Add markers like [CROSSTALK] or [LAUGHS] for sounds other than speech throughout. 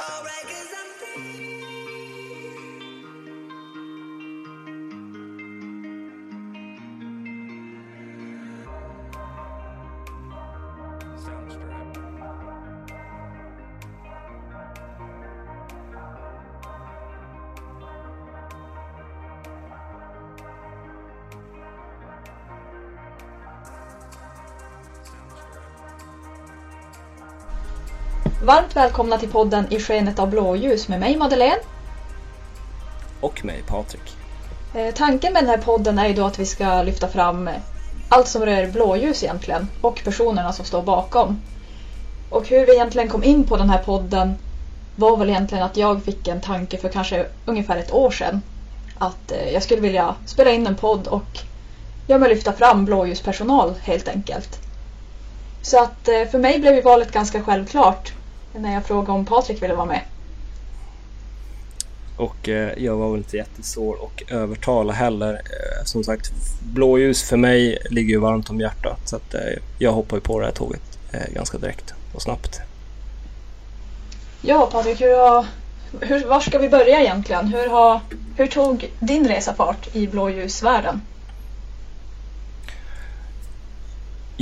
Alright, I'm free. Varmt välkomna till podden I skenet av blåljus med mig Madeleine. Och mig, Patrik. Eh, tanken med den här podden är ju då att vi ska lyfta fram allt som rör blåljus egentligen och personerna som står bakom. Och hur vi egentligen kom in på den här podden var väl egentligen att jag fick en tanke för kanske ungefär ett år sedan. Att eh, jag skulle vilja spela in en podd och ja, men lyfta fram blåljuspersonal helt enkelt. Så att eh, för mig blev ju valet ganska självklart när jag frågade om Patrik ville vara med. Och eh, jag var väl inte jättesvår att övertala heller. Eh, som sagt, blåljus för mig ligger ju varmt om hjärtat. Så att, eh, jag hoppar ju på det här tåget eh, ganska direkt och snabbt. Ja Patrik, hur har, hur, var ska vi börja egentligen? Hur, har, hur tog din resa fart i blåljusvärlden?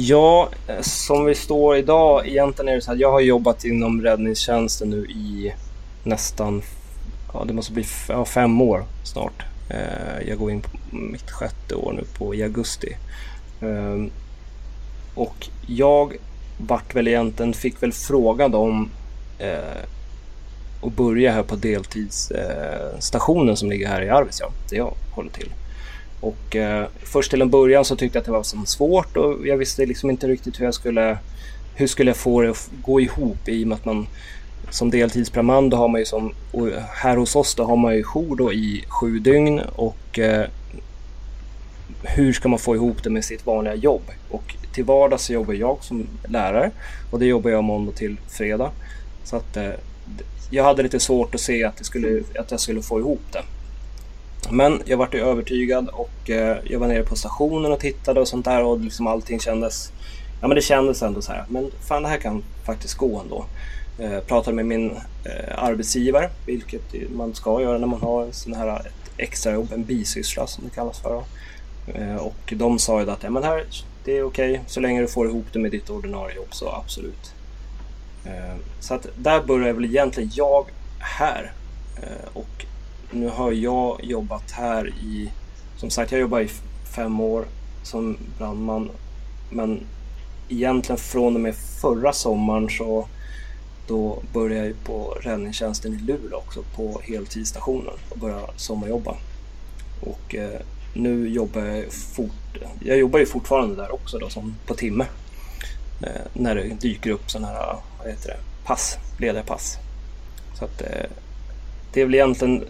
Ja, eh, som vi står idag, egentligen är det så att jag har jobbat inom räddningstjänsten nu i nästan, ja det måste bli ja, fem år snart. Eh, jag går in på mitt sjätte år nu på i augusti. Ehm, och jag vart väl egentligen, fick väl frågan om eh, att börja här på deltidsstationen eh, som ligger här i Arvidsjaur, där jag håller till. Och eh, först till en början så tyckte jag att det var som svårt och jag visste liksom inte riktigt hur jag skulle hur skulle jag få det att gå ihop i och med att man som deltidsbrandman då har man ju som och här hos oss då har man ju jour då i sju dygn och eh, hur ska man få ihop det med sitt vanliga jobb? Och till vardags så jobbar jag som lärare och det jobbar jag måndag till fredag. Så att eh, jag hade lite svårt att se att, det skulle, att jag skulle få ihop det. Men jag vart ju övertygad och eh, jag var nere på stationen och tittade och sånt där och liksom allting kändes Ja men det kändes ändå så här, men fan det här kan faktiskt gå ändå. Eh, pratade med min eh, arbetsgivare, vilket man ska göra när man har sån här ett extrajobb, en bisyssla som det kallas för. Eh, och de sa ju att ja, men här, det är okej, så länge du får ihop det med ditt ordinarie jobb så absolut. Eh, så att där började väl egentligen jag här. Eh, och nu har jag jobbat här i, som sagt jag jobbar i fem år som brandman. Men egentligen från och med förra sommaren så då började jag ju på räddningstjänsten i Luleå också på heltidsstationen och började sommarjobba. Och eh, nu jobbar jag fort, jag jobbar ju fortfarande där också då som på timme. Eh, när det dyker upp sådana här, vad heter det, pass, ledarpass. Så att eh, det är väl egentligen,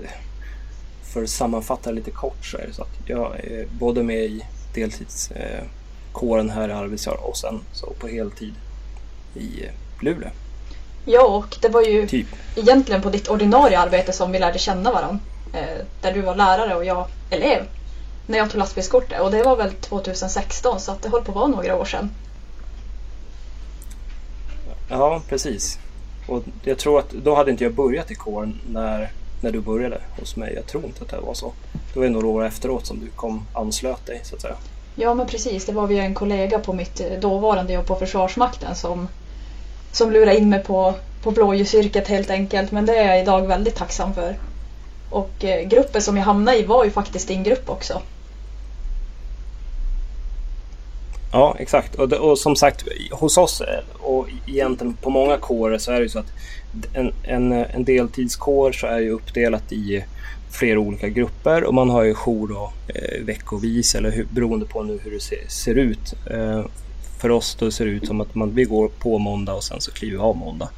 för att sammanfatta lite kort så är det så att jag är både med i deltidskåren eh, här i Arvidsjaur och sen så på heltid i eh, Luleå. Ja, och det var ju Typ. egentligen på ditt ordinarie arbete som vi lärde känna varandra. Eh, där du var lärare och jag elev. När jag tog lastbilskortet och det var väl 2016 så att det höll på att vara några år sedan. Ja, precis. Och jag tror att då hade inte jag börjat i kåren när, när du började hos mig. Jag tror inte att det var så. Det var ju några år efteråt som du kom anslöt dig så att säga. Ja men precis, det var via en kollega på mitt eh, dåvarande jobb på Försvarsmakten som, som lurade in mig på, på blåljusyrket helt enkelt. Men det är jag idag väldigt tacksam för. Och eh, gruppen som jag hamnade i var ju faktiskt din grupp också. Ja, exakt. Och, det, och som sagt, hos oss och egentligen på många kårer så är det ju så att en, en, en deltidskår så är ju uppdelat i flera olika grupper och man har ju jour då, eh, veckovis eller hur, beroende på nu hur det ser, ser ut. Eh, för oss då ser det ut som att man, vi går på måndag och sen så kliver vi av måndag.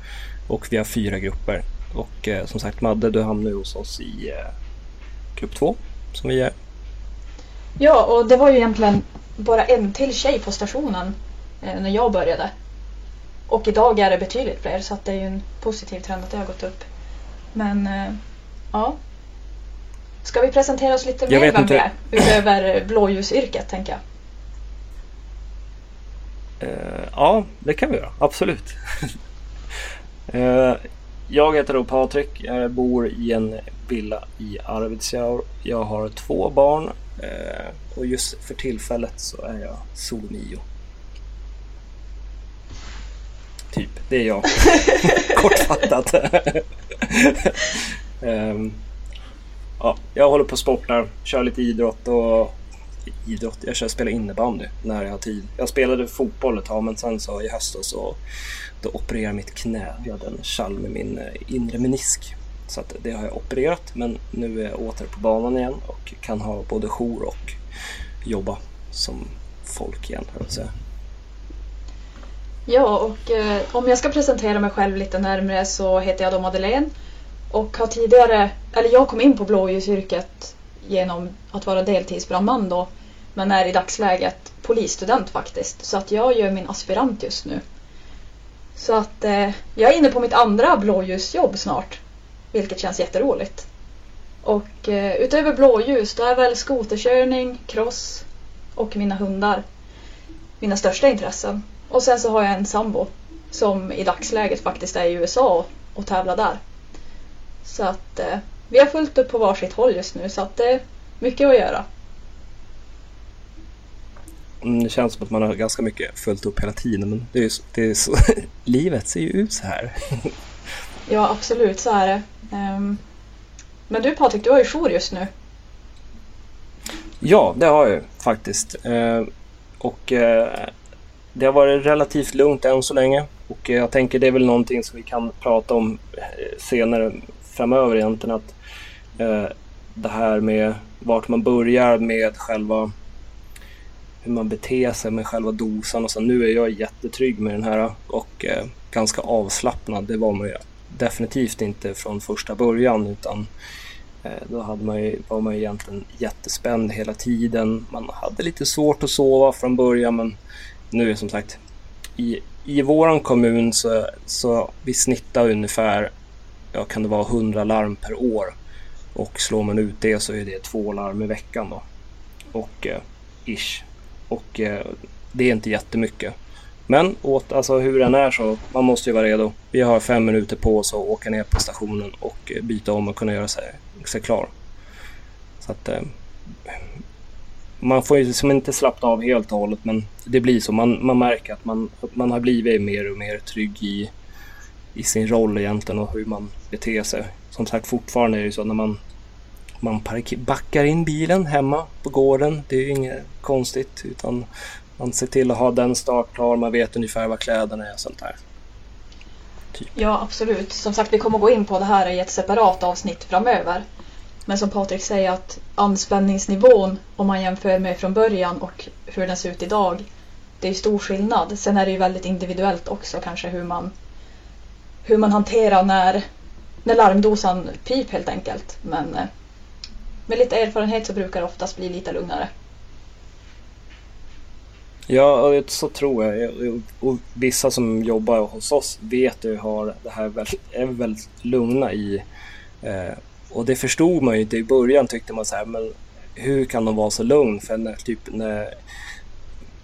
Och vi har fyra grupper. Och eh, som sagt Madde, du hamnar ju hos oss i eh, grupp två som vi är. Ja, och det var ju egentligen bara en till tjej på stationen eh, när jag började. Och idag är det betydligt fler så att det är ju en positiv trend att det har gått upp. Men eh, ja. Ska vi presentera oss lite Jag mer vem inte. vi är? Utöver blåljusyrket tänker jag. Eh, ja, det kan vi göra. Absolut. [LAUGHS] Eh, jag heter då Patrik. Jag bor i en villa i Arvidsjaur. Jag har två barn eh, och just för tillfället så är jag solmio. Typ, det är jag. [LAUGHS] Kortfattat. um, [LAUGHS] ja, jag håller på och sportar, kör lite idrott och idrott. Jag kör spelar innebandy när jag har tid. Jag spelade fotboll ett tag men sen så i höstas så då opererade mitt knä. Jag hade en kall med min eh, inre menisk. Så att det har jag opererat men nu är jag åter på banan igen och kan ha både jour och jobba som folk igen, säga. Ja, och eh, om jag ska presentera mig själv lite närmre så heter jag då Madeleine och har tidigare, eller jag kom in på blåljusyrket genom att vara deltidsbrandman då men är i dagsläget polisstudent faktiskt så att jag gör min aspirant just nu. Så att eh, jag är inne på mitt andra blåljusjobb snart vilket känns jätteroligt. Och eh, utöver blåljus då är väl skoterkörning, cross och mina hundar mina största intressen. Och sen så har jag en sambo som i dagsläget faktiskt är i USA och tävlar där. Så att eh, vi har fullt upp på varsitt håll just nu så att det är mycket att göra. Mm, det känns som att man har ganska mycket fullt upp hela tiden men det är så, det är så, [LAUGHS] livet ser ju ut så här. ja absolut så är det. Um, men du Patrik, du har ju jour just nu. Ja, det har jag faktiskt. Uh, och uh, det har varit relativt lugnt än så länge och jag tänker det är väl någonting som vi kan prata om eh, senare framöver egentligen att eh, det här med vart man börjar med själva hur man beter sig med själva dosan och så nu är jag jättetrygg med den här och eh, ganska avslappnad. Det var man ju definitivt inte från första början utan eh, då hade man ju, var man ju egentligen jättespänd hela tiden. Man hade lite svårt att sova från början men nu är som sagt i, i våran kommun så, så vi snittar ungefär, ja kan det vara 100 larm per år. Och slår man ut det så är det två larm i veckan då. Och eh, ish. Och eh, det är inte jättemycket. Men åt, alltså hur den är så, man måste ju vara redo. Vi har fem minuter på oss att åka ner på stationen och eh, byta om och kunna göra sig, sig klar. Så att eh, man får ju liksom inte slappna av helt och hållet men det blir så. Man, man märker att man, man har blivit mer och mer trygg i, i sin roll egentligen och hur man beter sig. Som sagt fortfarande är det så när man, man backar in bilen hemma på gården. Det är ju inget konstigt utan man ser till att ha den startklar. Man vet ungefär vad kläderna är och sånt där. Typ. Ja absolut. Som sagt vi kommer gå in på det här i ett separat avsnitt framöver. Men som Patrik säger att anspänningsnivån om man jämför med från början och hur den ser ut idag. Det är stor skillnad. Sen är det ju väldigt individuellt också kanske hur man hur man hanterar när, när larmdosan pip helt enkelt. Men eh, med lite erfarenhet så brukar det oftast bli lite lugnare. Ja, så tror jag. Och vissa som jobbar hos oss vet ju har det här väldigt, är väldigt lugna i eh, och det förstod man ju inte i början tyckte man så här, men hur kan de vara så lugn? För när, typ, när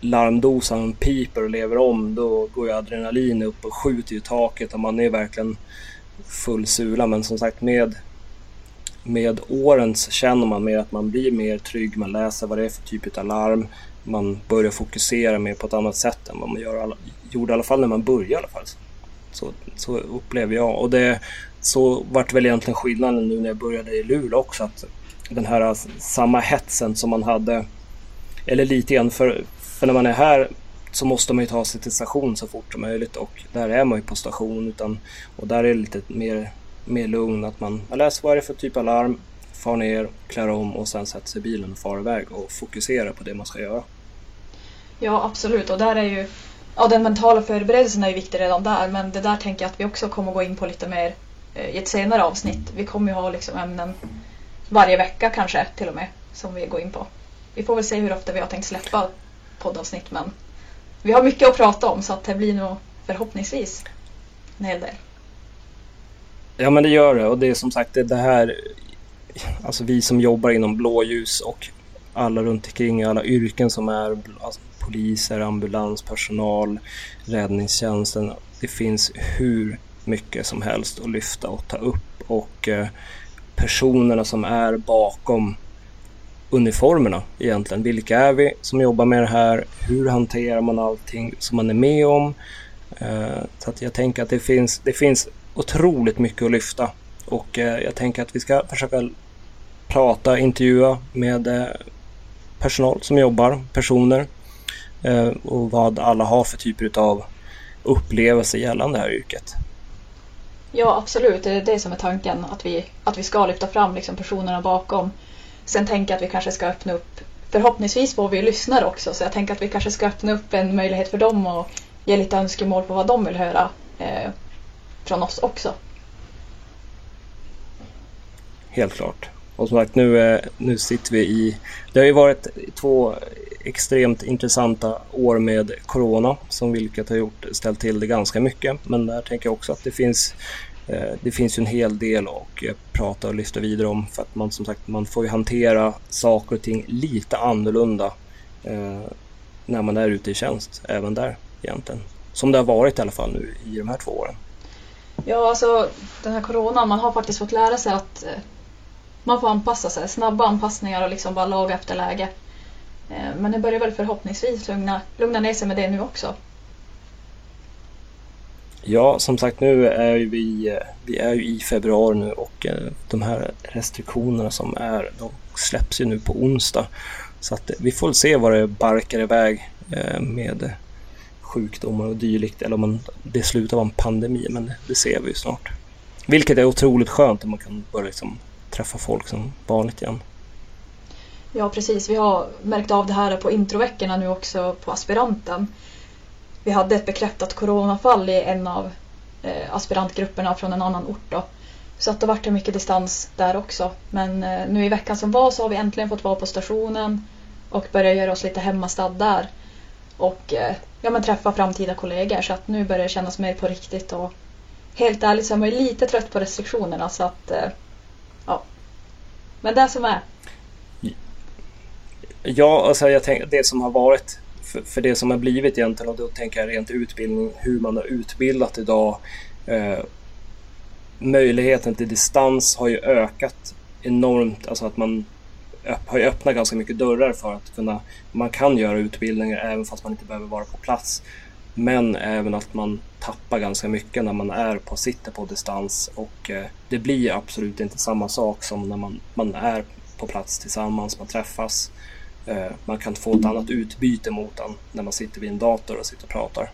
larmdosan piper och lever om då går ju adrenalin upp och skjuter i taket och man är verkligen full sula. Men som sagt med, med åren så känner man mer att man blir mer trygg. Man läser vad det är för typ av larm. Man börjar fokusera mer på ett annat sätt än vad man gör, gjorde i alla fall när man började. I alla fall. Så, så upplever jag. Och det, så vart väl egentligen skillnaden nu när jag började i Luleå också. Att den här samma hetsen som man hade, eller lite grann för, för när man är här så måste man ju ta sig till station så fort som möjligt och där är man ju på station utan, och där är det lite mer, mer lugn att man, man läser vad det är för typ av larm, far ner, klär om och sen sätter sig i bilen och far iväg och fokuserar på det man ska göra. Ja absolut och där är ju Ja den mentala förberedelsen är ju viktig redan där men det där tänker jag att vi också kommer gå in på lite mer Eh, i ett senare avsnitt. Vi kommer ju ha liksom ämnen varje vecka kanske till och med som vi går in på. Vi får väl se hur ofta vi har tänkt släppa poddavsnitt men vi har mycket att prata om så att det blir nog förhoppningsvis en hel del. Ja men det gör det och det är som sagt det här Alltså vi som jobbar inom blåljus och alla runt omkring alla yrken som är alltså, poliser, ambulanspersonal, räddningstjänsten. Det finns hur mycket som helst att lyfta och ta upp och eh, personerna som är bakom uniformerna egentligen. Vilka är vi som jobbar med det här? Hur hanterar man allting som man är med om? Eh, så att jag tänker att det finns, det finns otroligt mycket att lyfta och eh, jag tänker att vi ska försöka prata, intervjua med eh, personal som jobbar, personer och vad alla har för typer av upplevelser gällande det här yrket. Ja, absolut. Det är det som är tanken. Att vi, att vi ska lyfta fram liksom personerna bakom. Sen tänker jag att vi kanske ska öppna upp, förhoppningsvis får vi lyssnare också, så jag tänker att vi kanske ska öppna upp en möjlighet för dem och ge lite önskemål på vad de vill höra eh, från oss också. Helt klart. Och som sagt, nu, eh, nu sitter vi i... Det har ju varit två extremt intressanta år med Corona som vilket har gjort, ställt till det ganska mycket. Men där tänker jag också att det finns eh, det finns ju en hel del att eh, prata och lyfta vidare om för att man som sagt man får ju hantera saker och ting lite annorlunda när man är ute i tjänst även där egentligen. Som det har varit i alla fall nu i de här två åren. Ja, alltså den här coronan, man har faktiskt fått lära sig att man får anpassa sig. Snabba anpassningar och liksom bara laga efter läge. Eh, men det börjar väl förhoppningsvis lugna, lugna ner sig med det nu också. Ja, som sagt nu är vi, vi är ju i februari nu och eh, de här restriktionerna som är, de släpps ju nu på onsdag. Så att eh, vi får se vad det barkar iväg med sjukdomar och dylikt eller om man, det slutar vara en pandemi, men det ser vi ju snart. Vilket är otroligt skönt att man kan börja liksom träffa folk som vanligt igen. Ja precis, vi har märkt av det här på introveckorna nu också på aspiranten. Vi hade ett bekräftat coronafall i en av eh, aspirantgrupperna från en annan ort då. Så att det vart mycket distans där också. Men eh, nu i veckan som var så har vi äntligen fått vara på stationen och börja göra oss lite hemmastad där. Och eh, ja, men träffa framtida kollegor så att nu börjar det kännas mer på riktigt och helt ärligt så är man ju lite trött på restriktionerna så att eh. Men det som är. Ja, alltså jag tänker det som har varit för, för, det som har blivit egentligen och då tänker jag rent utbildning, hur man har utbildat idag. Eh, möjligheten till distans har ju ökat enormt, alltså att man har ju öppnat ganska mycket dörrar för att kunna, man kan göra utbildningar även fast man inte behöver vara på plats. Men även att man tappar ganska mycket när man är på, sitter på distans och eh, det blir absolut inte samma sak som när man, man är på plats tillsammans, man träffas. Eh, man kan få ett annat utbyte mot den när man sitter vid en dator och sitter och pratar.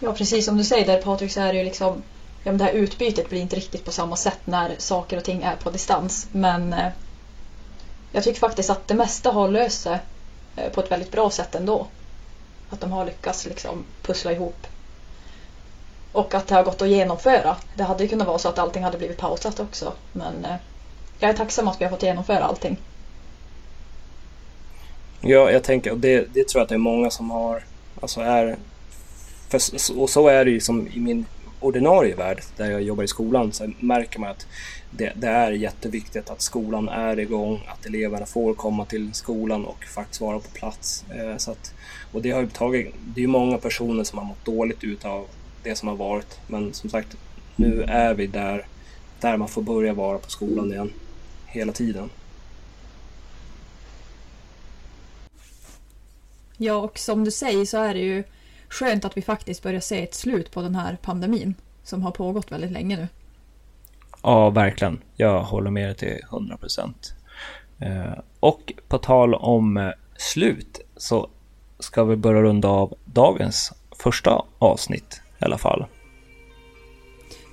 Ja precis som du säger där Patrik så är det ju liksom ja, men det här utbytet blir inte riktigt på samma sätt när saker och ting är på distans. Men eh, jag tycker faktiskt att det mesta har löst sig eh, på ett väldigt bra sätt ändå. Att de har lyckats liksom pussla ihop. Och att det har gått att genomföra. Det hade ju kunnat vara så att allting hade blivit pausat också. Men eh, jag är tacksam att vi har fått genomföra allting. Ja, jag tänker, och det, det tror jag att det är många som har, alltså är, för, och så är det ju som i min ordinarie värld där jag jobbar i skolan så märker man att det, det, är jätteviktigt att skolan är igång, att eleverna får komma till skolan och faktiskt vara på plats. Eh, så att, och det har ju tagit, det är många personer som har mått dåligt utav det som har varit. Men som sagt, nu är vi där, där man får börja vara på skolan igen hela tiden. Ja, och som du säger så är det ju skönt att vi faktiskt börjar se ett slut på den här pandemin som har pågått väldigt länge nu. Ja, verkligen. Jag håller med dig till 100 procent. Eh, och på tal om eh, slut så ska vi börja runda av dagens första avsnitt i alla fall.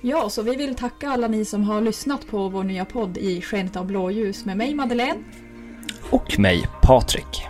Ja, så vi vill tacka alla ni som har lyssnat på vår nya podd i skenet av blåljus med mig Madeleine. Och mig Patrik.